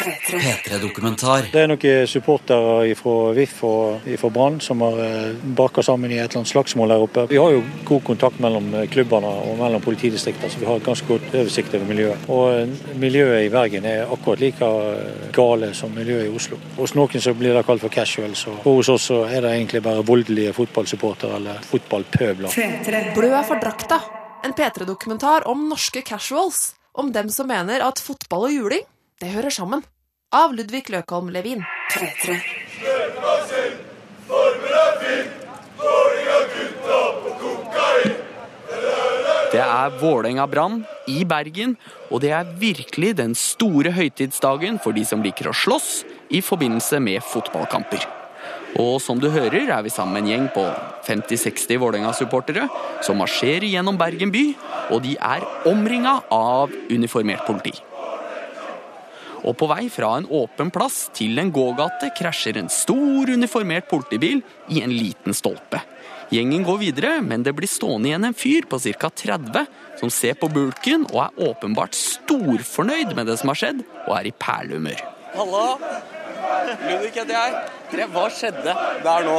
P3-dokumentar. Det er noen supportere fra VIF og fra Brann som har eh, baka sammen i et eller annet slagsmål der oppe. Vi har jo god kontakt mellom eh, klubbene og mellom politidistriktene, så vi har et ganske godt oversikt over miljøet. Og eh, miljøet i Bergen er akkurat like gale som miljøet i Oslo. Hos noen så blir det kalt for casuals, og hos oss så er det egentlig bare voldelige fotballsupportere eller fotballpøbler. Blø er for drakta. En P3-dokumentar om norske casuals. Om dem som mener at fotball og juling, det hører sammen. Av Ludvig Løkholm Levin. 3-3. Det er Vålerenga-brann i Bergen, og det er virkelig den store høytidsdagen for de som liker å slåss i forbindelse med fotballkamper. Og som du hører, er vi sammen med en gjeng på 50-60 Vålerenga-supportere som marsjerer gjennom Bergen by, og de er omringa av uniformert politi. Og på vei fra en åpen plass til en gågate krasjer en stor uniformert politibil i en liten stolpe. Gjengen går videre, men det blir stående igjen en fyr på ca. 30 som ser på bulken og er åpenbart storfornøyd med det som har skjedd, og er i perlehumør. Hallo? Ludvig heter jeg. Tre, hva skjedde der nå?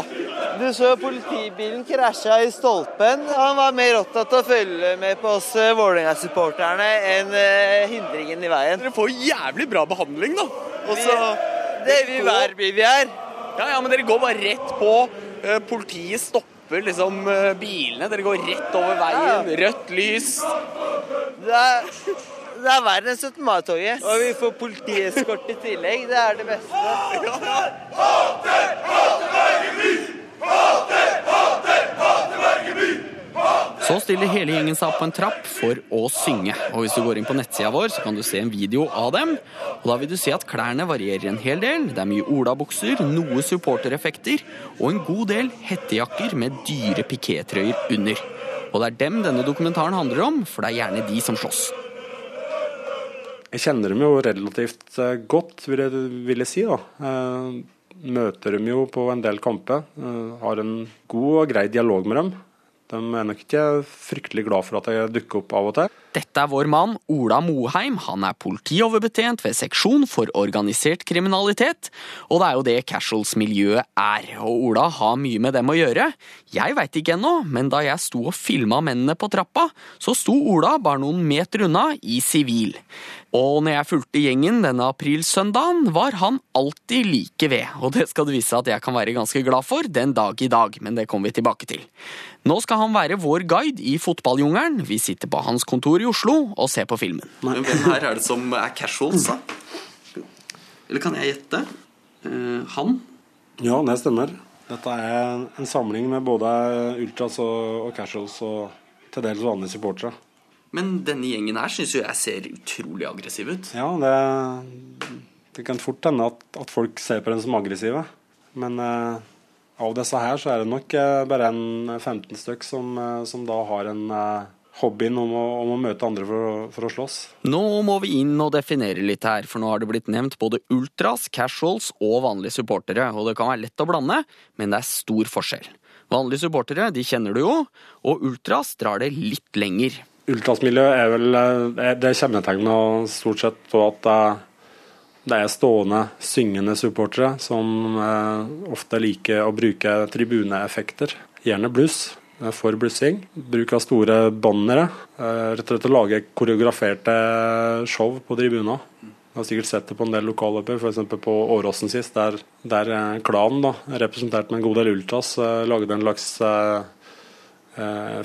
Du så politibilen krasja i stolpen. Han var mer opptatt av å følge med på oss eh, Vålerenga-supporterne enn eh, hindringen i veien. Dere får jævlig bra behandling, da. Også, vi, Det er vi hver by vi er. Ja, ja, men dere går bare rett på. Eh, Politiet stopper liksom bilene. Dere går rett over veien. Rødt lys. Det er, det er verre enn 17. mai-toget. Og vi får politieskort i tillegg. Det er det beste. Hater! Hater! Hater! Hater! Hater! Hater! Så stiller hele gjengen seg opp på en trapp for å synge. Og hvis du går inn på nettsida vår, så kan du se en video av dem. Og da vil du se at klærne varierer en hel del. Det er mye olabukser, noe supportereffekter og en god del hettejakker med dyre pikétrøyer under. Og det er dem denne dokumentaren handler om, for det er gjerne de som slåss. Jeg kjenner dem jo relativt eh, godt, vil jeg, vil jeg si. da. Eh, møter dem jo på en del kamper. Eh, har en god og grei dialog med dem. De er nok ikke fryktelig glad for at jeg dukker opp av og til. Dette er vår mann Ola Moheim. Han er politioverbetjent ved seksjon for organisert kriminalitet. Og det er jo det casuals-miljøet er. Og Ola har mye med dem å gjøre. Jeg veit ikke ennå, men da jeg sto og filma mennene på trappa, så sto Ola bare noen meter unna i sivil. Og når jeg fulgte gjengen denne aprilsøndagen, var han alltid like ved. Og det skal du vise at jeg kan være ganske glad for den dag i dag, men det kommer vi tilbake til. Nå skal han være vår guide i fotballjungelen. Vi sitter på hans kontor i Oslo og ser på filmen. Men hvem her er det som er casuals, da? Eller kan jeg gjette? Uh, han? Ja, det stemmer. Dette er en samling med både ultras og, og casuals og til dels vanlige supportere. Men denne gjengen her syns jo jeg ser utrolig aggressiv ut. Ja, det, det kan fort hende at, at folk ser på dem som aggressive. Men eh, av disse her så er det nok eh, bare en 15 stykk som, eh, som da har en eh, hobbyen om å, om å møte andre for, å- for å slåss. Nå må vi inn og definere litt her, for nå har det blitt nevnt både ultras, casuals og vanlige supportere. Og det kan være lett å blande, men det er stor forskjell. Vanlige supportere de kjenner du jo, og ultras drar det litt lenger. Ultrasmiljøet er vel eh, Det kjennetegna stort sett på at det, er stående, syngende supportere som eh, ofte liker å bruke tribuneeffekter. Gjerne bluss. eh, For blussing. Bruk av store bannere. Rett og slett å lage koreograferte show på tribuner. Du har sikkert sett det på en del lokalløper, f.eks. på Åråsen sist, der, der klanen, da, representert med en god del ultras, lagde en slags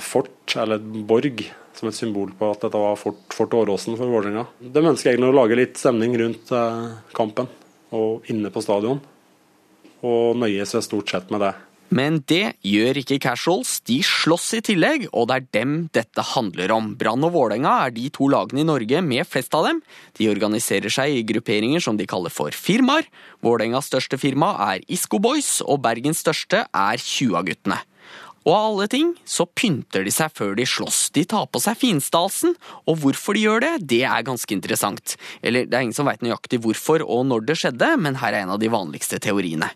fort, eller borg, som et symbol på at dette var Fort, fort Åråsen for Vålerenga. De ønsker egentlig å lage litt stemning rundt eh, kampen og inne på stadion, og nøye seg stort sett med det. Men det gjør ikke casuals, de slåss i tillegg, og det er dem dette handler om. Brann og Vålerenga er de to lagene i Norge med flest av dem. De organiserer seg i grupperinger som de kaller for firmaer. Vålerengas største firma er Isco Boys, og Bergens største er 20-guttene. Og av alle ting så pynter de seg før de slåss. De tar på seg finstalsen, og hvorfor de gjør det, det er ganske interessant. Eller det er ingen som veit nøyaktig hvorfor og når det skjedde, men her er en av de vanligste teoriene.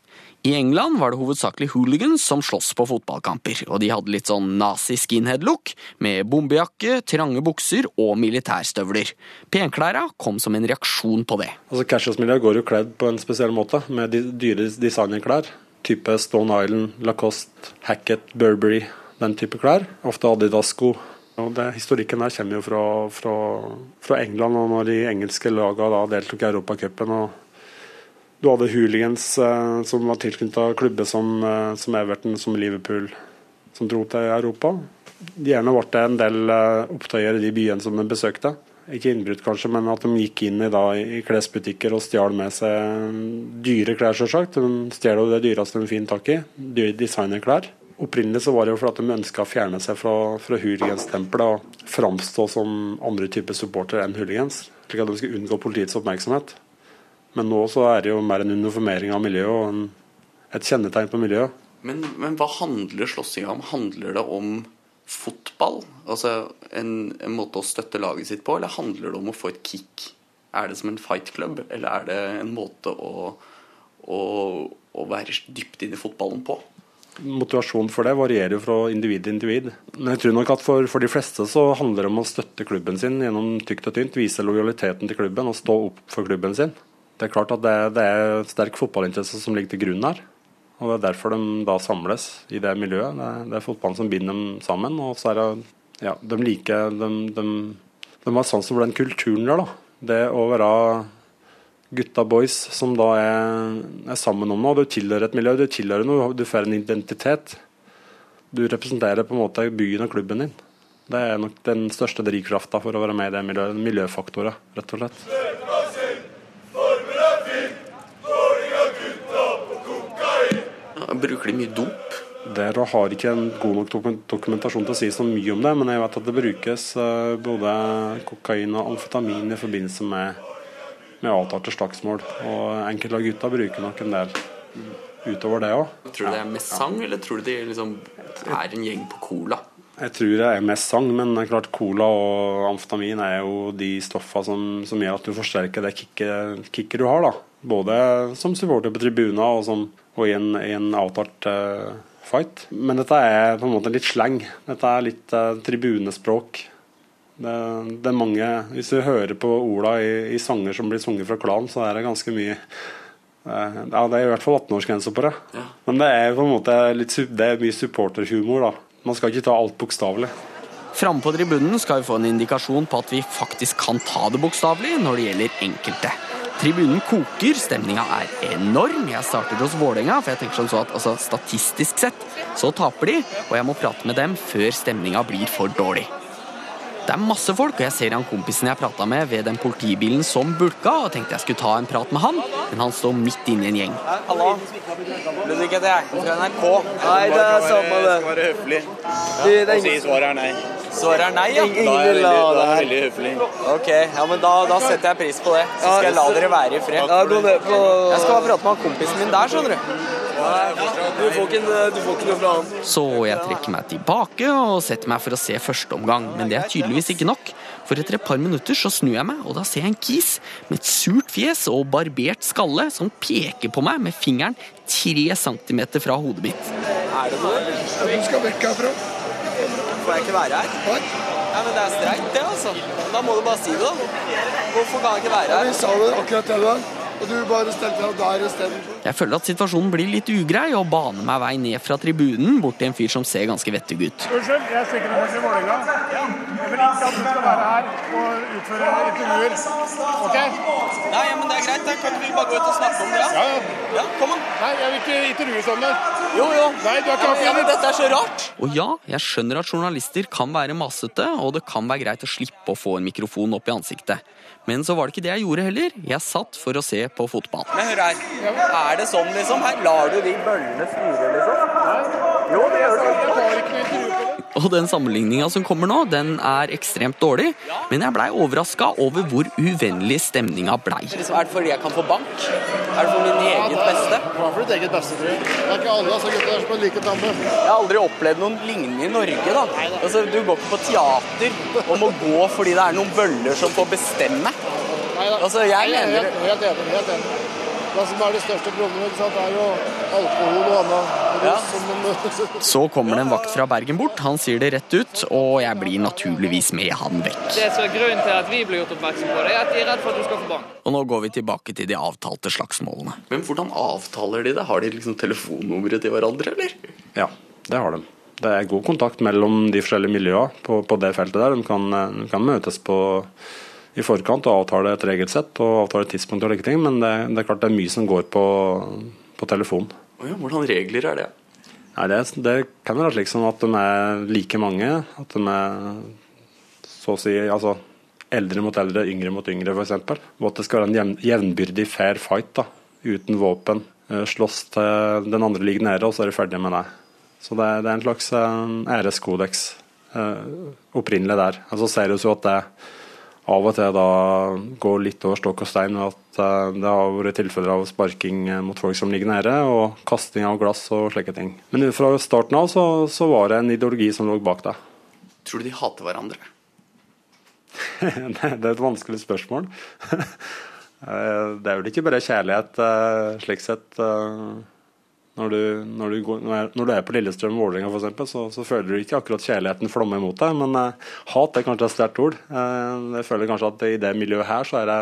I England var det hovedsakelig hooligans som sloss på fotballkamper, og de hadde litt sånn nazi-skinhead-look, med bombejakke, trange bukser og militærstøvler. Penklæra kom som en reaksjon på det. Altså Casuals-miljøet går jo kledd på en spesiell måte, med dyre designerklær type Stone Island, Lacoste, Hackett, Burberry, den type klær. Ofte Adidas-sko. Og det, Historikken her kommer jo fra, fra, fra, England, og når de engelske lagene deltok i Europacupen. Du hadde hooligans eh, som var tilknyttet klubber som, eh, som, Everton, som Liverpool, som dro til Europa. Gjerne ble det en del eh, opptøyer i de byene som de besøkte ikke innbrudd kanskje, men at de gikk inn i, da, i klesbutikker og stjal med seg dyre klær, selvsagt. De stjal det dyreste de finner tak i, dyre designerklær. Opprinnelig så var det jo fordi de ønska å fjerne seg fra, fra hooligans-tempelet og framstå som andre typer supportere enn hooligans, slik at de skulle unngå politiets oppmerksomhet. Men nå så er det jo mer en uniformering av miljøet og en, et kjennetegn på miljøet. Men, men hva handler slåssinga om? Handler det om fotball? Altså en, en, måte å støtte laget sitt på, eller handler det om å få et kick? Er det som en fight club, eller er det en måte å, å, å være dypt inn i fotballen på? Motivasjonen for det varierer fra individ til individ. Men jeg tror nok at for, for, de fleste så handler det om å støtte klubben sin gjennom tykt og tynt. Vise lojaliteten til klubben og stå opp for klubben sin. Det er klart at det, det er sterk fotballinteresse som ligger til grunn her. Og Det er derfor de da samles i det miljøet. Det er, det er fotballen som binder dem sammen. og så er det, ja, De liker De, de, de har sans for den kulturen der. da. Det å være gutta boys som da er, er sammen om noe. Du tilhører et miljø, du tilhører noe, du får en identitet. Du representerer på en måte byen og klubben din. Det er nok den største drivkrafta for å være med i det miljøet. Miljøfaktorer, rett og slett. Bruker de mye dop? Der har ikke en god nok dokumentasjon til å si så mye om det, men jeg vet at det brukes eh, både kokain og amfetamin i forbindelse med, med avtalte slagsmål. Og enkelte av gutta bruker nok en del utover det òg. Tror du det er med sang, eller tror du de liksom er en gjeng på cola? Jeg tror det er mest sang, men det er klart cola og amfetamin er jo de stoffa som, som gjør at du forsterker det kicket, kicket du har. da. Både som supporter på tribuna og som og i en, i en avtalt uh, fight. Men dette er på en måte litt sleng. Dette er litt uh, tribunespråk. Det, det, er mange Hvis du hører på orda i, i, sanger som blir sunget fra klan, så er det ganske mye uh, Ja, det er i hvert fall 18-årsgrense på det. Ja. Men det er på en måte litt, det er mye supporterhumor, da. Man skal ikke ta alt bokstavelig. Framme på tribunen skal vi få en indikasjon på at vi faktisk kan ta det bokstavelig når det gjelder enkelte. Tribunen koker, stemninga er enorm. Jeg starter hos Vålerenga, for jeg tenker sånn så at altså, statistisk sett så taper de, og jeg må prate med dem før stemninga blir for dårlig. Det er masse folk, og jeg ser han kompisen jeg prata med ved den politibilen som bulka, og tenkte jeg skulle ta en prat med han, men han står midt inne i en gjeng. Hallo. Ludvig heter jeg. Fra NRK. Nei, det er samme det. Skal være høflig. Ja. Og si svaret er nei. Svaret er nei, ja? Da er jeg veldig, da er jeg veldig høflig. Ok, ja, men da, da, setter jeg pris på det. Så skal jeg la dere være i fred. Jeg skal bare prate med han kompisen min der, skjønner du. Du får, ikke, du får ikke noe fra han. Så jeg trekker meg tilbake og setter meg for å se første omgang, men det er tydeligvis ikke nok. For etter et par minutter så snur jeg meg, og da ser jeg en kis med et surt fjes og barbert skalle som peker på meg med fingeren tre centimeter fra hodet mitt. Er det noe? Du skal vekk herfra. Får jeg ikke være her? Hva? Nei, men Det er streit, det, altså. Da må du bare si det, da. Hvorfor kan jeg ikke være her? Vi sa det akkurat til deg, og du bare stelte deg der istedenfor. Jeg føler at situasjonen blir litt ugrei, og baner meg vei ned fra tribunen bort til en fyr som ser ganske vettug ut. Unnskyld, jeg er sekretær i Vålerenga. Jeg vil ikke at du skal være her og utføre intervjuer. Ok? Nei, men det er greit. Da kan vi bare gå ut og snakke om det? Ja, ja. ja kom an. Nei, jeg vil ikke intervjue sånn der. Jo, jo. Nei, du har ikke ja, men Dette er så rart. Og ja, jeg skjønner at journalister kan være masete, og det kan være greit å slippe å få en mikrofon opp i ansiktet. Men så var det ikke det jeg gjorde heller. Jeg satt for å se på fotball. Men hør her. Er det sånn, liksom? Her lar du de bøllene fyre, liksom? Jo, det gjør du. Og den sammenligninga som kommer nå, den er ekstremt dårlig, men jeg blei overraska over hvor uvennlig stemninga blei. Liksom, er det fordi jeg kan få bank? Er det for min eget beste? Det er for ditt eget beste, tror jeg. Det er ikke alle altså, gutter som er like tamme. Jeg har aldri opplevd noen lignende i Norge. da. Altså, Du går ikke på teater og må gå fordi det er noen bøller som får bestemme. Nei. Altså, jeg er mener- helt, enig. helt enig. Det som er det største problemet, ikke sant? er jo alkohol og annet. Ja. Så kommer det en vakt fra Bergen bort, han sier det rett ut, og jeg blir naturligvis med han vekk. Det som er grunnen til at vi blir gjort oppmerksom på det, er at de er redd for at du skal få barn. Og nå går vi tilbake til de avtalte slagsmålene. Men hvordan avtaler de det? Har de liksom telefonnummeret til hverandre, eller? Ja, det har de. Det er god kontakt mellom de forskjellige miljøene på, på det feltet der. De kan, de kan møtes på, i forkant og avtale et regelsett og avtale et tidspunkt og like ting, men det, det er klart det er mye som går på, på telefon. Ja, hvordan regler er det? Nei, det, det kan være slik som at de er like mange. At de er så å si altså, eldre mot eldre, yngre mot yngre f.eks. Og at det skal være en jevn, jevnbyrdig fair fight da, uten våpen. Eh, Slåss til den andre ligger nede, og så er du ferdig med det. Så det, det er en slags eh, æreskodeks eh, opprinnelig der. Og så ser det jo at det av og til da går litt over stokk og stein, og at eh, det har vært tilfeller av sparking eh, mot folk som ligger nede, og kasting av glass og slike ting. Men fra starten av så, så var det en ideologi som lå bak det. Tror du de hater hverandre? det er et vanskelig spørsmål. Eh, det er vel ikke bare kjærlighet slik sett. Når du, når du, går, når du er på Lillestrøm Vålerenga f.eks., så, så føler du ikke akkurat kjærligheten flomme imot deg. Men eh, hat er kanskje et sterkt ord. Eh, jeg føler kanskje at i det miljøet her så er det,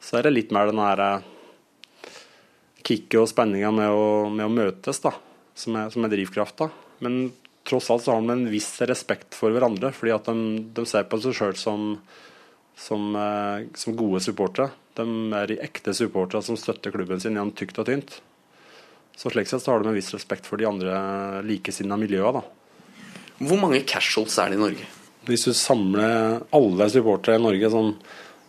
så er det litt mer den her eh, kicket og spenninga med, med å møtes, da, som er, som er drivkrafta. Men tross alt så har de en viss respekt for hverandre, fordi at de, de ser på seg sjøl som, som, eh, som gode supportere. De er ekte supportere som støtter klubben sin gjennom tykt og tynt. Så slik sett så har de en viss respekt for de andre likesinnede miljøene. Hvor mange casuals er det i Norge? Hvis du samler alle supportere i Norge som,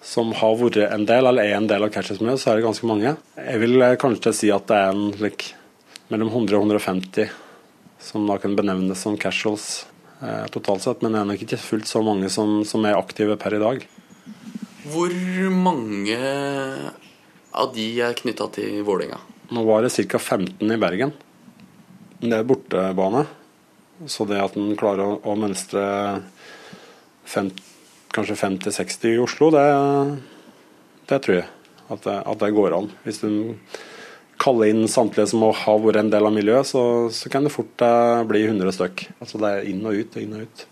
som har vært en del, eller er en del av casuals-miljøet, så er det ganske mange. Jeg vil eh, kanskje si at det er en like, mellom 100 og 150 som da kan benevnes som casuals eh, totalt sett, men det er nok ikke fullt så mange som, som er aktive per i dag. Hvor mange av de er knytta til Vålerenga? Nå var det ca. 15 i Bergen. Det er bortebane. Så det at en klarer å, å mønstre fem, kanskje 50-60 i Oslo, det, det tror jeg at det, at det går an. Hvis du kaller inn samtlige som har vært en del av miljøet, så, så kan det fort eh, bli 100 stykk. Altså det er inn og ut, inn og ut.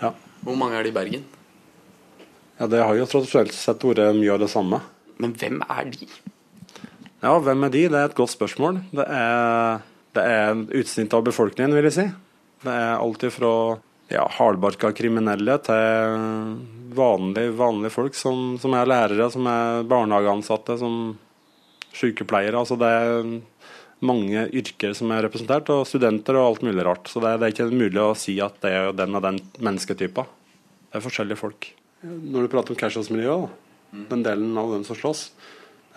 Ja. Hvor mange er det i Bergen? ja, det har jo tradisjonelt sett vært mye av det samme. Men hvem er de? Ja, hvem er de? Det er et godt spørsmål. Det er, det er utsnitt av befolkningen, vil jeg si. Det er alt fra ja, hardbarka kriminelle til vanlige, vanlige folk som, som er lærere, som er barnehageansatte, som sykepleiere. Altså det er mange yrker som er representert, og studenter og alt mulig rart. Så det er, det er ikke mulig å si at det er den og den mennesketypa. Det er forskjellige folk. Når du prater om casuals-miljøet, den delen av dem som slåss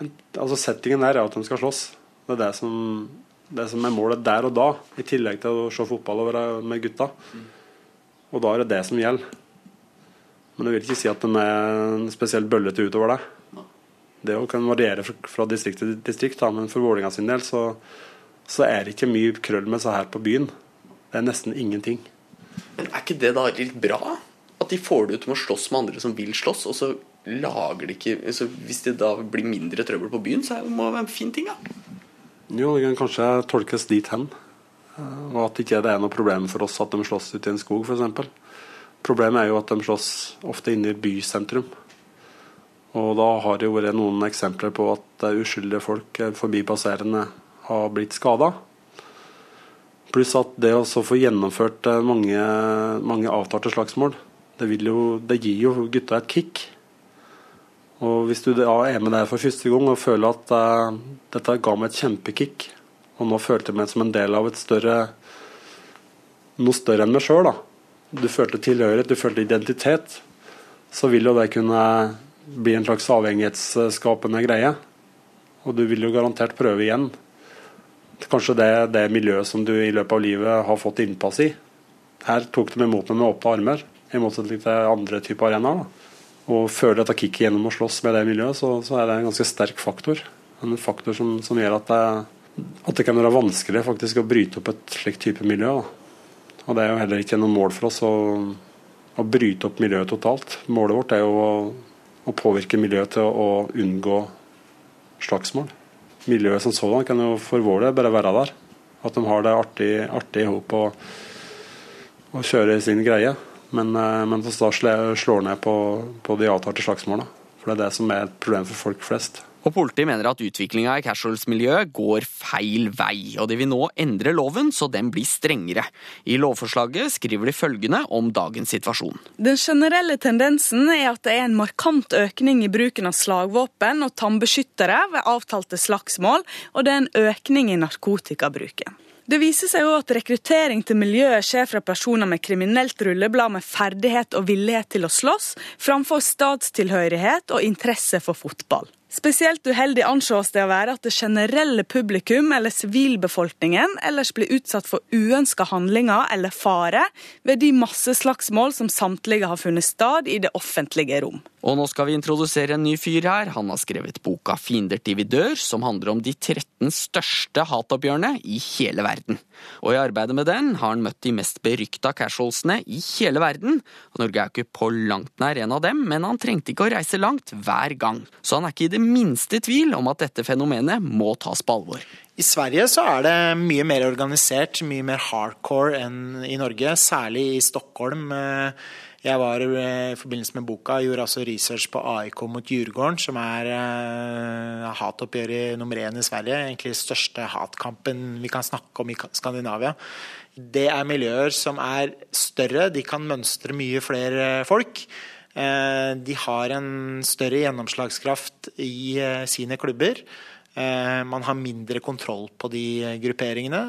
altså Settingen der er at de skal slåss. Det er det som, det som er målet der og da, i tillegg til å se fotball og være med gutta. Og da er det det som gjelder. Men jeg vil ikke si at de er spesielt bøllete utover det. Det kan variere fra, distrikt til distrikt, men for Vålinga sin del så, så er det ikke mye krøll med seg her på byen. Det er nesten ingenting. Men er ikke det da litt bra? At de får det ut med å slåss med andre som vil slåss, og så lager det ikke så Hvis det da blir mindre trøbbel på byen, så må det være en fin ting, da. Jo, det kan kanskje tolkes dit hen. Eh, Og at ikke det er noe problem for oss at de slåss ute i en skog, f.eks. Problemet er jo at de slåss ofte inne i bysentrum. Og da har det jo vært noen eksempler på at eh, uskyldige folk, eh, forbipasserende, har blitt skada. Pluss at det å få gjennomført mange, mange avtalte slagsmål, det, vil jo, det gir jo gutta et kick. Og hvis du da er med der for første gang og føler at uh, dette ga meg et kjempekick, og nå følte jeg meg som en del av et større noe større enn meg sjøl, da. Du følte tilhørighet, du følte identitet, så vil jo det kunne bli en slags avhengighetsskapende greie. Og du vil jo garantert prøve igjen. Kanskje det det miljøet som du i løpet av livet har fått innpass i. Her tok de imot meg med åpne armer, i motsetning til andre typer arenaer. Og føler dette kicket gjennom å slåss med det miljøet, så, så, er det en ganske sterk faktor. En faktor som, som gjør at det, at det, kan være vanskelig faktisk å bryte opp et slikt type miljø. Da. Og Det er jo heller ikke noe mål for oss å, å bryte opp miljøet totalt. Målet vårt er jo å, å påvirke miljøet til å unngå slagsmål. Miljøet som sådan kan jo for vår del bare være der. At de har det artig i hop og, og kjører sin greie. Men, eh, men da slår ned på, på de avtalte slagsmålene. For det er det som er et problem for folk flest. Og Politiet mener at utviklinga i casuals-miljøet går feil vei, og de vil nå endre loven så den blir strengere. I lovforslaget skriver de følgende om dagens situasjon. Den generelle tendensen er at det er en markant økning i bruken av slagvåpen og tannbeskyttere ved avtalte slagsmål, og det er en økning i narkotikabruken. Det viser seg jo at rekruttering til miljøet skjer fra personer med kriminelt rulleblad med ferdighet og villighet til å slåss, framfor statstilhørighet og interesse for fotball. Spesielt uheldig anses det å være at det generelle publikum eller sivilbefolkningen ellers blir utsatt for uønska handlinger eller fare ved de masseslagsmål som samtlige har funnet sted i det offentlige rom. Og nå skal vi introdusere en ny fyr her. Han har skrevet boka 'Fiender til vi dør', som handler om de 13 største hatoppgjørene i hele verden. Og i arbeidet med den har han møtt de mest berykta casualsene i hele verden. Og Norge er jo ikke på langt nær en av dem, men han trengte ikke å reise langt hver gang. Så han er ikke i det minste tvil om at dette fenomenet må tas på alvor. I Sverige så er det mye mer organisert, mye mer hardcore enn i Norge. Særlig i Stockholm. Jeg var i forbindelse med boka gjorde altså research på AIK mot Djurgården, som er uh, hatoppgjøret nummer én i Sverige. Egentlig største hatkampen vi kan snakke om i Skandinavia. Det er miljøer som er større, de kan mønstre mye flere folk. Eh, de har en større gjennomslagskraft i eh, sine klubber. Eh, man har mindre kontroll på de grupperingene.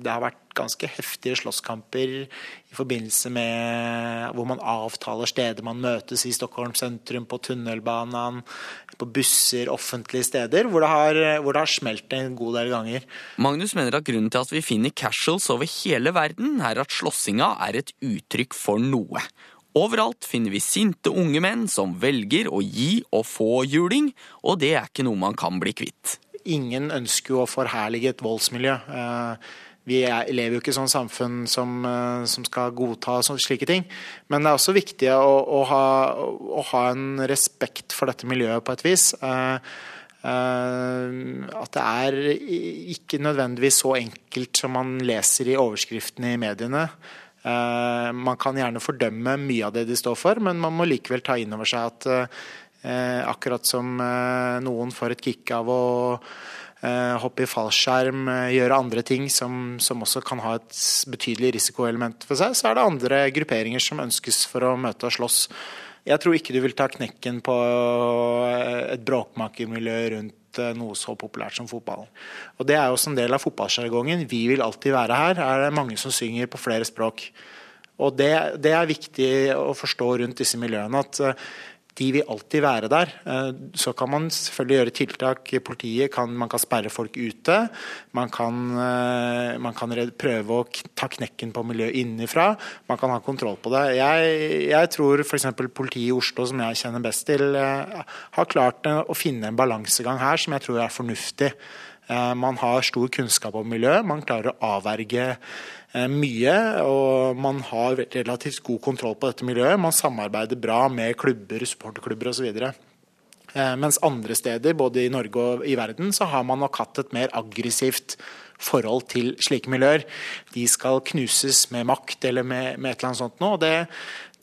Det har vært ganske heftige slåsskamper i forbindelse med hvor man avtaler steder man møtes i Stockholm sentrum, på tunnelbanen, på busser, offentlige steder, hvor det har, hvor det har smelt en god del ganger. Magnus mener at grunnen til at vi finner casuals over hele verden, er at slåssinga er et uttrykk for noe. Overalt finner vi sinte unge menn som velger å gi og få juling, og det er ikke noe man kan bli kvitt. Ingen ønsker jo å forherlige et voldsmiljø. Eh, vi lever jo ikke i sånn samfunn som, eh, som skal godta slike ting. Men det er også viktig å, å, ha, å, ha, en respekt for dette miljøet på et vis. Eh, at det er ikke nødvendigvis så enkelt som man leser i overskriftene i mediene. Eh, man kan gjerne fordømme mye av det de står for, men man må likevel ta inn over seg at eh, akkurat som eh, noen får et kick av å hoppe i fallskjerm, gjøre andre ting som, som, også kan ha et betydelig risikoelement for seg, så er det andre grupperinger som ønskes for å møte og slåss. Jeg tror ikke du vil ta knekken på et bråkmakermiljø rundt Eh, noe så populært som fotballen. Og Det er jo også en del av fotballsjargongen. Vi vil alltid være her. er det mange som synger på flere språk. Og det, det er viktig å forstå rundt disse miljøene. at eh, de vil alltid være der. Eh, så kan man selvfølgelig gjøre tiltak. Politiet kan, man kan sperre folk ute. Man kan, eh, man kan prøve å ta knekken på miljøet innenfra. Man kan ha kontroll på det. Jeg, jeg tror f.eks. politiet i Oslo, som jeg kjenner best til, eh, har klart å finne en balansegang her som jeg tror er fornuftig. Man har stor kunnskap om miljøet. Man klarer å avverge Eh, mye, og man har relativt god kontroll på dette miljøet. Man samarbeider bra med klubber, supporterklubber osv. Eh, mens andre steder, både i Norge og i verden, så har man nok hatt et mer aggressivt forhold til slike miljøer. De skal knuses med makt eller med, med et eller annet sånt noe. Det,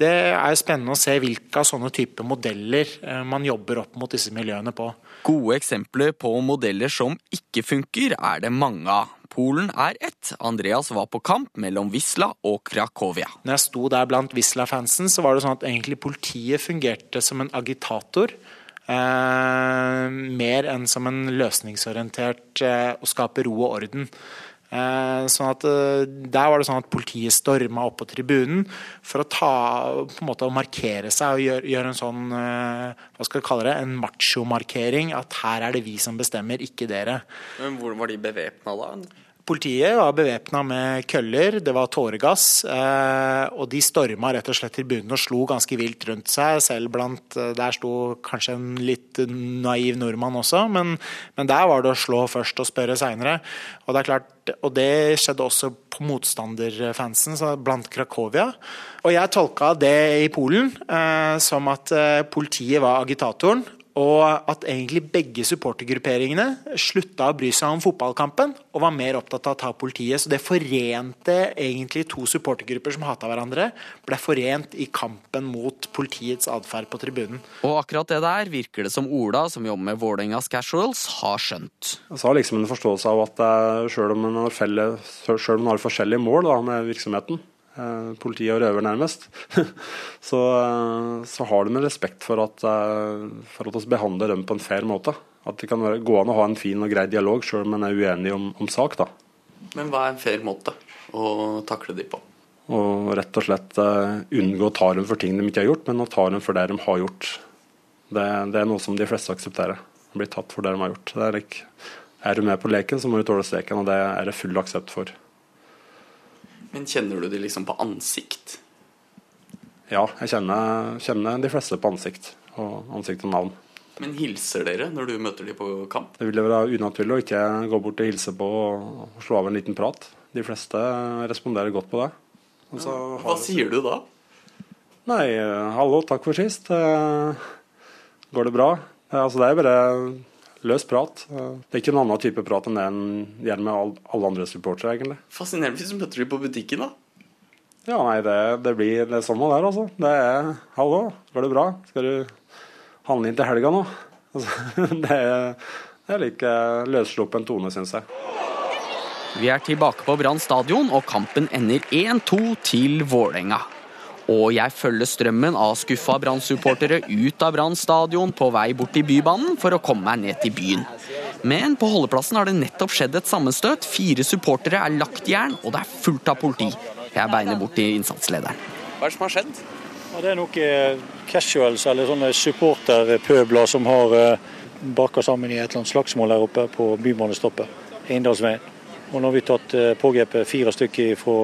det er spennende å se hvilke av sånne typer modeller eh, man jobber opp mot disse miljøene på. Gode eksempler på modeller som ikke funker, er det mange av. Polen er ett. Andreas var på kamp mellom Wisla og Krakovia. Når jeg sto der blant Wisla-fansen, så var det sånn at egentlig politiet fungerte som en agitator. Eh, mer enn som en løsningsorientert eh, å skape ro og orden. Eh, sånn at eh, Der var det sånn at politiet storma opp på tribunen for å ta, på en måte å markere seg og gjøre, gjøre en sånn eh, hva skal kalle det, en macho-markering. At her er det vi som bestemmer, ikke dere. Men Hvordan var de bevæpna da? Politiet var bevæpna med køller, det var tåregass. Eh, og de storma rett og slett tribunen og slo ganske vilt rundt seg. Selv blant eh, Der sto kanskje en litt naiv nordmann også, men, men der var det å slå først og spørre seinere. Og det er klart og det skjedde også på motstanderfansen blant Krakovia. Og jeg tolka det i Polen eh, som at politiet var agitatoren, og at egentlig begge supportergrupperingene slutta å bry seg om fotballkampen og var mer opptatt av å ta politiet. Så det forente egentlig to supportergrupper som hata hverandre, ble forent i kampen mot politiets atferd på tribunen. Og akkurat det der virker det som Ola, som jobber med Vålerengas Casuals, har skjønt. Jeg har liksom en forståelse av at sjøl om man har, har forskjellige mål da, med virksomheten, Eh, politi og røver, nærmest, så, eh, så, har de en respekt for at, eh, for at oss behandler dem på en fair måte. At det kan være, gå an å ha en fin og grei dialog sjøl om man er uenig om, om, sak. da. Men hva er en fair måte å takle de på? Og rett og slett unngå å ta dem for ting de ikke har gjort, men å ta dem for det de har gjort. Det, det er noe som de fleste aksepterer. Blir tatt for det de har gjort. Er, like, er, du med på leken, så må du tåle streken, og det er det full aksept for. Men kjenner du de liksom på ansikt? Ja, jeg kjenner, kjenner de fleste på ansikt. Og ansikt og navn. Men hilser dere når du møter de på kamp? Det ville være unaturlig å ikke gå bort og hilse på og slå av en liten prat. De fleste responderer godt på det. Ja. Hva sier du da? Nei, hallo, takk for sist. Eh, går det bra? Eh, altså, det er bare løs prat. Det er ikke en annen type prat enn det en gjør med alle andre supportere, egentlig. Fascinerende hvis du møter dem på butikken, da. Ja, nei, det, det blir det samme det er, altså. Det er 'hallo, går det bra'? Skal du handle inn til helga nå? Altså, det er, det er like løssluppen tone, syns jeg. Vi er tilbake på Brann stadion, og kampen ender 1-2 til Vålerenga. Og jeg følger strømmen av skuffa Brann-supportere ut av Brann stadion på vei bort til Bybanen for å komme meg ned til byen. Men på holdeplassen har det nettopp skjedd et sammenstøt. Fire supportere er lagt i jern, og det er fullt av politi. Jeg beiner bort til innsatslederen. Hva er det som har skjedd? Ja, det er noen casuals, eller sånne supporterpøbler, som har eh, baka sammen i et eller annet slagsmål her oppe på bybanestoppet. Inndalsveien. Og nå har vi tatt eh, pågrepet fire stykker fra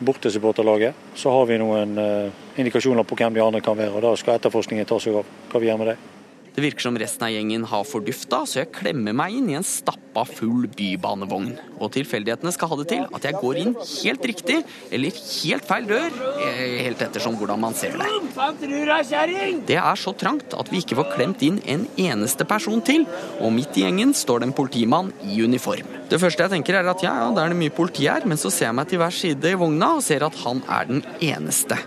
bortesupporterlaget, så har vi noen uh, indikasjoner på hvem de andre kan være. og Da skal etterforskningen ta seg av hva vi gjør med det. Det virker som resten av gjengen har fordufta, så jeg klemmer meg inn i en stappa full bybanevogn. Og tilfeldighetene skal ha det til at jeg går inn helt riktig, eller helt feil dør, eh, helt ettersom hvordan man ser det. Det er så trangt at vi ikke får klemt inn en eneste person til, og midt i gjengen står det en politimann i uniform. Det første jeg tenker er at ja, ja, det er det mye politi her, men så ser jeg meg til hver side i vogna og ser at han er den eneste.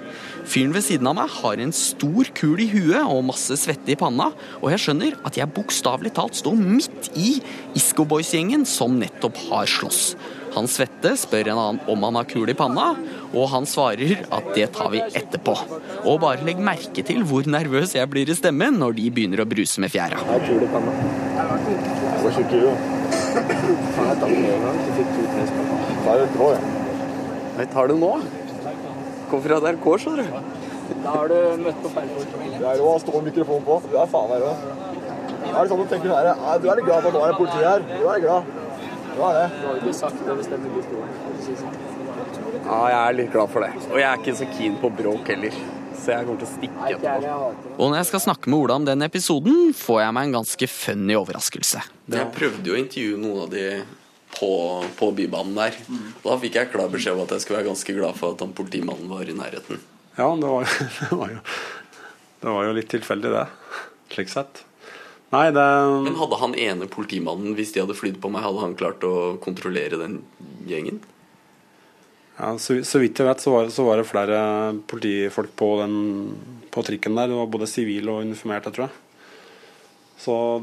Fyren ved siden av meg har en stor kul i huet og masse svette i panna, og jeg skjønner at jeg bokstavelig talt står midt i Isco Boys-gjengen som nettopp har slåss. Han svette spør en annen om han har kul i panna, og han svarer at det tar vi etterpå. Og bare legg merke til hvor nervøs jeg blir i stemmen når de begynner å bruse med fjæra. Jeg har kul i panna. Jeg var ikke kul, Faen, jeg en gang. Du fikk to tre spann. Det grå, jeg. Jeg tar det nå. Kom fra NRK, skjønner du. Da har du møtt på feil folk. Det er rå å stå med mikrofonen på. Du er faen meg rå. Det er sånn du tenker her, Du er litt glad for at nå er det politi her. Du er glad. Du er det. Du har ikke sagt det hvis det er historien. Ja, jeg er litt glad for det. Og jeg er ikke så keen på bråk heller. Så jeg kommer til å stikke etterpå. Og når jeg skal snakke med Ola om den episoden, får jeg meg en ganske funny overraskelse. Jeg prøvde jo å intervjue noen av de på, på Bybanen der. Og da fikk jeg klar beskjed om at jeg skulle være ganske glad for at han politimannen var i nærheten. Ja, det var, det var, jo, det var jo litt tilfeldig, det. Slik sett. Nei, det Men hadde han ene politimannen, hvis de hadde flydd på meg, hadde han klart å kontrollere den gjengen? Ja, så, så vidt jeg vet, så var, så var, det flere politifolk på, den, på trikken der. Det var både sivil og uniformert, jeg tror jeg.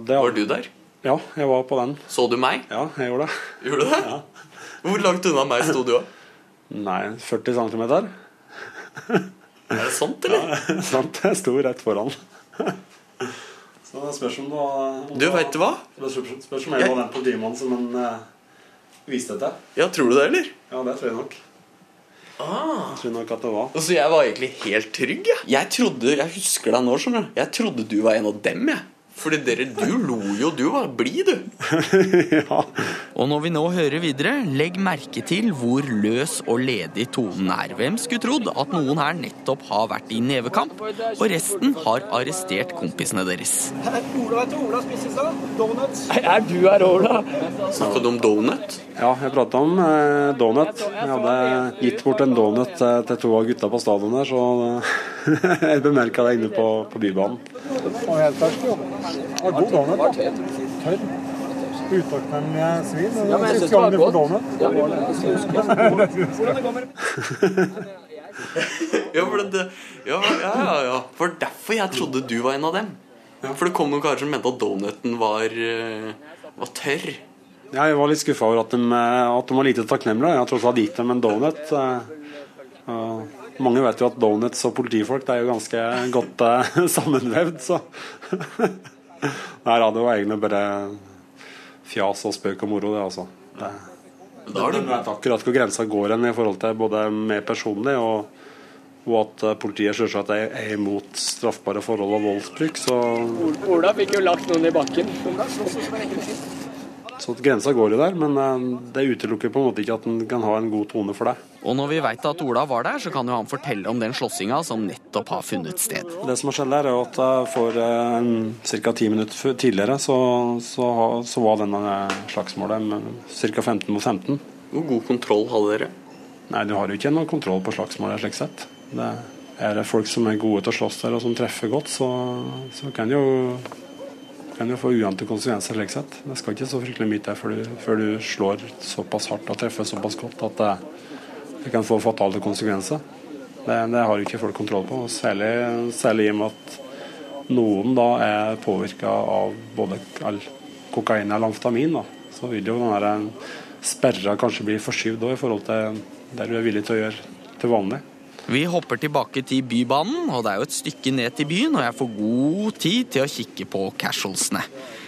Det, var du der? Ja, jeg var på den. Så du meg? Ja, jeg gjorde det. Gjorde du det? Ja. Hvor langt unna meg sto du? Nei, 40 cm. er det sant, eller? Ja, sant. Jeg sto rett foran. Så det spørs om det Du, veit hva? Det spørs om jeg var den politimannen som han uh, viste til. Ja, tror du det, eller? Ja, det tror jeg nok. Ah. Jeg tror nok at det var. Og så jeg var egentlig helt trygg, jeg. Jeg trodde, jeg husker deg nå, skjønner du. Jeg trodde du var en av dem, jeg. Fordi dere, du lo jo. Du var blid, du. ja. Og når vi nå hører videre, legg merke til hvor løs og ledig tonen er. Hvem skulle trodd at noen her nettopp har vært i nevekamp, og resten har arrestert kompisene deres. Ola, vet du, Ola spiste i stad? Donuts. Er du her, Ola? Snakka du om donut? Ja, jeg prata om eh, donut. Jeg hadde gitt bort en donut eh, til to av gutta på stadion der, så eh, jeg bemerka det inne på, på Bybanen. Og helt fersk, jo. Og god donut, da. Tørr. Utakknemlige svin. Ja, men jeg synes det var godt. Ja, Hvordan det går med Ja, for det, ja, ja, ja, ja. For derfor jeg trodde du var en av dem. For det kom noen karer som mente at donuten var, eh, var tørr. Ja, jeg var litt skuffa over at de, eh, at de var lite takknemlige. Jeg har tross alt gitt dem en donut. Mange vet jo at donuts og politifolk det er jo ganske godt uh, sammenvevd, så Nei da, det var egentlig bare fjas og spøk og moro, det, altså. Det, Da har du- de vet akkurat hvor grensa går hen i forhold til både meg personlig og, og at eh, politiet selvsagt er, er imot straffbare forhold og voldsbruk. Så, Ola fikk jo lagt noen i bakken. Så grensa går jo der, men eh, det utelukker på en måte ikke at en kan ha en god tone for deg. Og når vi veit at Ola var der, så kan jo han fortelle om den slåssinga som nettopp har funnet sted. Det som har skjedd der, er at eh, for ca. ti minutter tidligere så, så, så var denne slagsmålet ca. 15 mot 15. Hvor god kontroll hadde dere? Nei, du har jo ikke noen kontroll på slagsmålet slik sett. Det er det folk som er gode til å slåss der og som treffer godt, så, så kan jo kan jo få uante konsekvenser slik sett. Det skal ikke så fryktelig mye til før før du slår såpass hardt og treffer såpass godt at det, det kan få fatale konsekvenser. Det, det har ikke folk kontroll på, særlig, særlig i og med at noen da er påvirka av både kokain og amfetamin. Så vil jo den sperra kanskje bli forskyvd i forhold til det du er villig til å gjøre til vanlig. Vi hopper tilbake til Bybanen, og det er jo et stykke ned til byen, og jeg får god tid til å kikke på casualsene.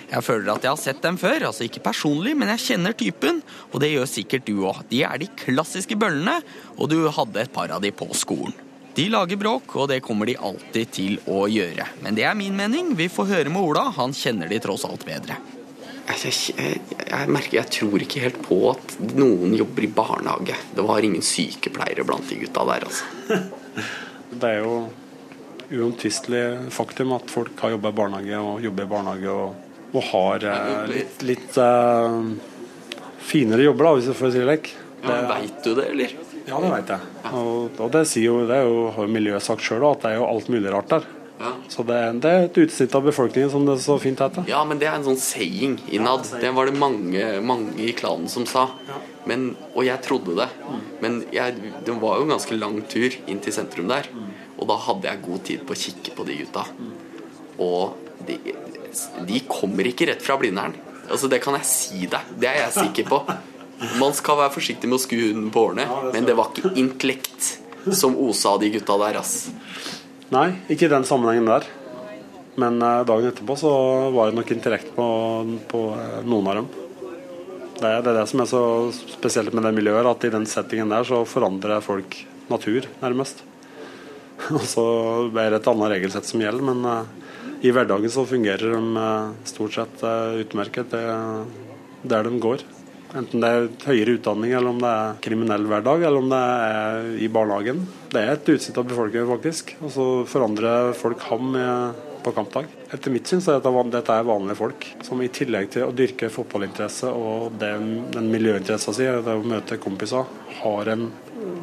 Jeg føler at jeg har sett dem før, altså ikke personlig, men jeg kjenner typen, og det gjør sikkert du òg. De er de klassiske bøllene, og du hadde et par av de på skolen. De lager bråk, og det kommer de alltid til å gjøre. Men det er min mening. Vi får høre med Ola, han kjenner de tross alt bedre. Jeg, jeg, jeg merker jeg tror ikke helt på at noen jobber i barnehage. Det var ingen sykepleiere blant de gutta der, altså. Det er jo uomtvistelig faktum at folk har jobba i barnehage og jobber i barnehage og, og har eh, litt, litt eh, finere jobber, da, hvis jeg får si det slik. Ja, Veit du det, eller? Ja, det vet jeg. Og, og det, sier jo, det er jo, har jo miljøet sagt sjøl at det er jo alt mulig rart der. Ja. Så det, det er et utsnitt av befolkningen, som det så fint heter. Ja, men det er en sånn saying innad. Det var det mange, mange i klanen som sa. Men, og jeg trodde det. Men jeg, det var jo en ganske lang tur inn til sentrum der. Og da hadde jeg god tid på å kikke på de gutta. Og de, de kommer ikke rett fra Blindern. Altså, det kan jeg si deg. Det er jeg sikker på. Man skal være forsiktig med å skue hunden på årene, men det var ikke intellekt som osa av de gutta der, ass. Nei, ikke i den sammenhengen der. Men eh, dagen etterpå så var det nok intellekt på, på eh, noen av dem. Det er, det er det som er så spesielt med det miljøet, at i den settingen der så forandrer folk natur, nærmest. Og så er det et annet regelsett som gjelder, men eh, i hverdagen så fungerer de stort sett utmerket der de går. Enten det er høyere utdanning, eller om det er kriminell hverdag, eller om det er i barnehagen. Det er et utsnitt av befolkningen, faktisk. Og så forandrer folk ham på kampdag. Etter mitt syn så er dette, dette er vanlige folk som i tillegg til å dyrke fotballinteresse og den, den miljøinteressen sin, det å møte kompiser, har en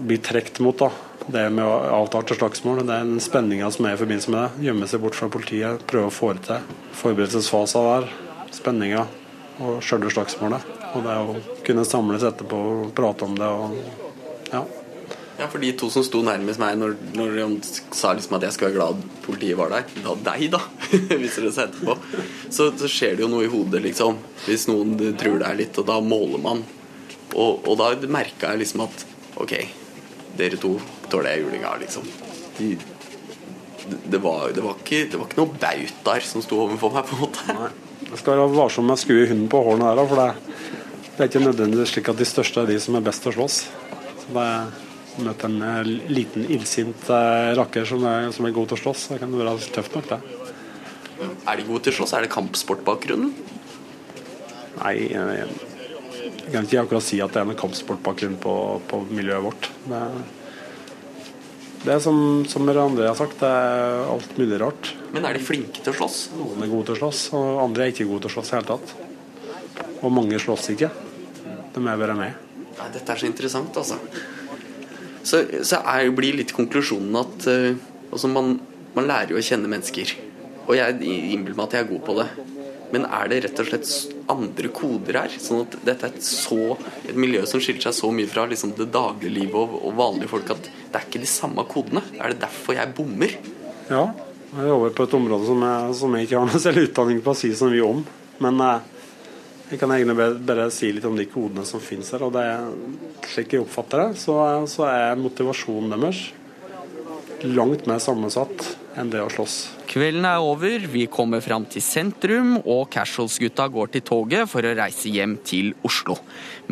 blir trukket mot. da. Det med avtalte slagsmål, det er den spenninga som er i forbindelse med det. Gjemme seg bort fra politiet, prøve å få det til. Forberedelsesfasen der, spenninga og sjølve slagsmålet. Og det å kunne samles etterpå og prate om det og ja. Ja, for de to som sto nærmest meg når, når de sa liksom at jeg skulle være glad politiet var der, da deg, da, viser det seg etterpå, så, så skjer det jo noe i hodet, liksom. Hvis noen tror det er litt, og da måler man. Og, og da merka jeg liksom at OK, dere to tåler jeg julinga, liksom. De, det, var, det, var ikke, det var ikke noe bautaer som sto overfor meg, på en måte. Jeg skal være varsom med å skue hunden på hårene der, for det, det er ikke nødvendigvis slik at de største er de som er best til å slåss. Så det Møte en eh, liten illsint eh, rakker som er, som er god til å slåss, det kan være tøft nok, det. Er de gode til å slåss? Er det kampsportbakgrunnen? Nei, jeg, jeg kan ikke akkurat si at det er noen kampsportbakgrunn på, på miljøet vårt. Det, det er som, som andre har sagt, det er alt mulig rart. Men er de flinke til å slåss? Noen er gode til å slåss, og andre er ikke gode til å slåss i hele tatt. Og mange slåss ikke. De er bare med. Nei, dette er så interessant, altså. Så, så er, blir litt konklusjonen at uh, altså man, man lærer jo å kjenne mennesker. Og jeg innbiller meg at jeg er god på det. Men er det rett og slett andre koder her? Sånn at dette er et, så, et miljø som skiller seg så mye fra liksom, det daglige livet og, og, vanlige folk at det er ikke de samme kodene? Er det derfor jeg bommer? Ja, jeg jobber på et område som jeg, som jeg ikke har noe selv utdanning på å si så mye om. Men eh, jeg kan egentlig bare, si litt om de kodene som finnes her. Og det er, slik jeg oppfatter det, så, så er motivasjonen deres langt mer sammensatt enn det å slåss. Kvelden er over, vi kommer fram til sentrum, og Casuals-gutta går til toget for å reise hjem til Oslo.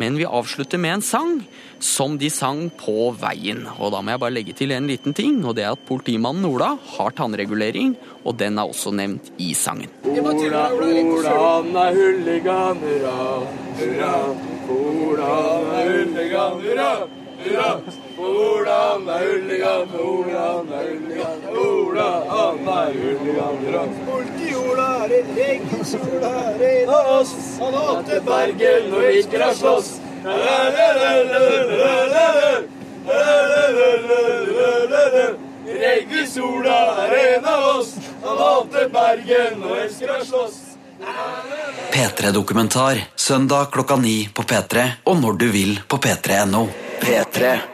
Men vi avslutter med en sang, som de sang på veien. Og da må jeg bare legge til en liten ting, og det er at politimannen Ola har tannregulering, og den er også nevnt i sangen. Ola, Ola, han er hulligan, hurra, hurra. Ola, han er hulligan, hurra, hurra. Han er Ulligan, hvordan er Ulligan, hvordan er Ulligan hurra. Politi-Ola er en egen sol her en av oss. Han hater Bergen og liker å slåss. Reggisola er en av oss. Han hater Bergen og elsker å slåss. P3-dokumentar søndag klokka ni på P3 og når du vil på p3.no. P3.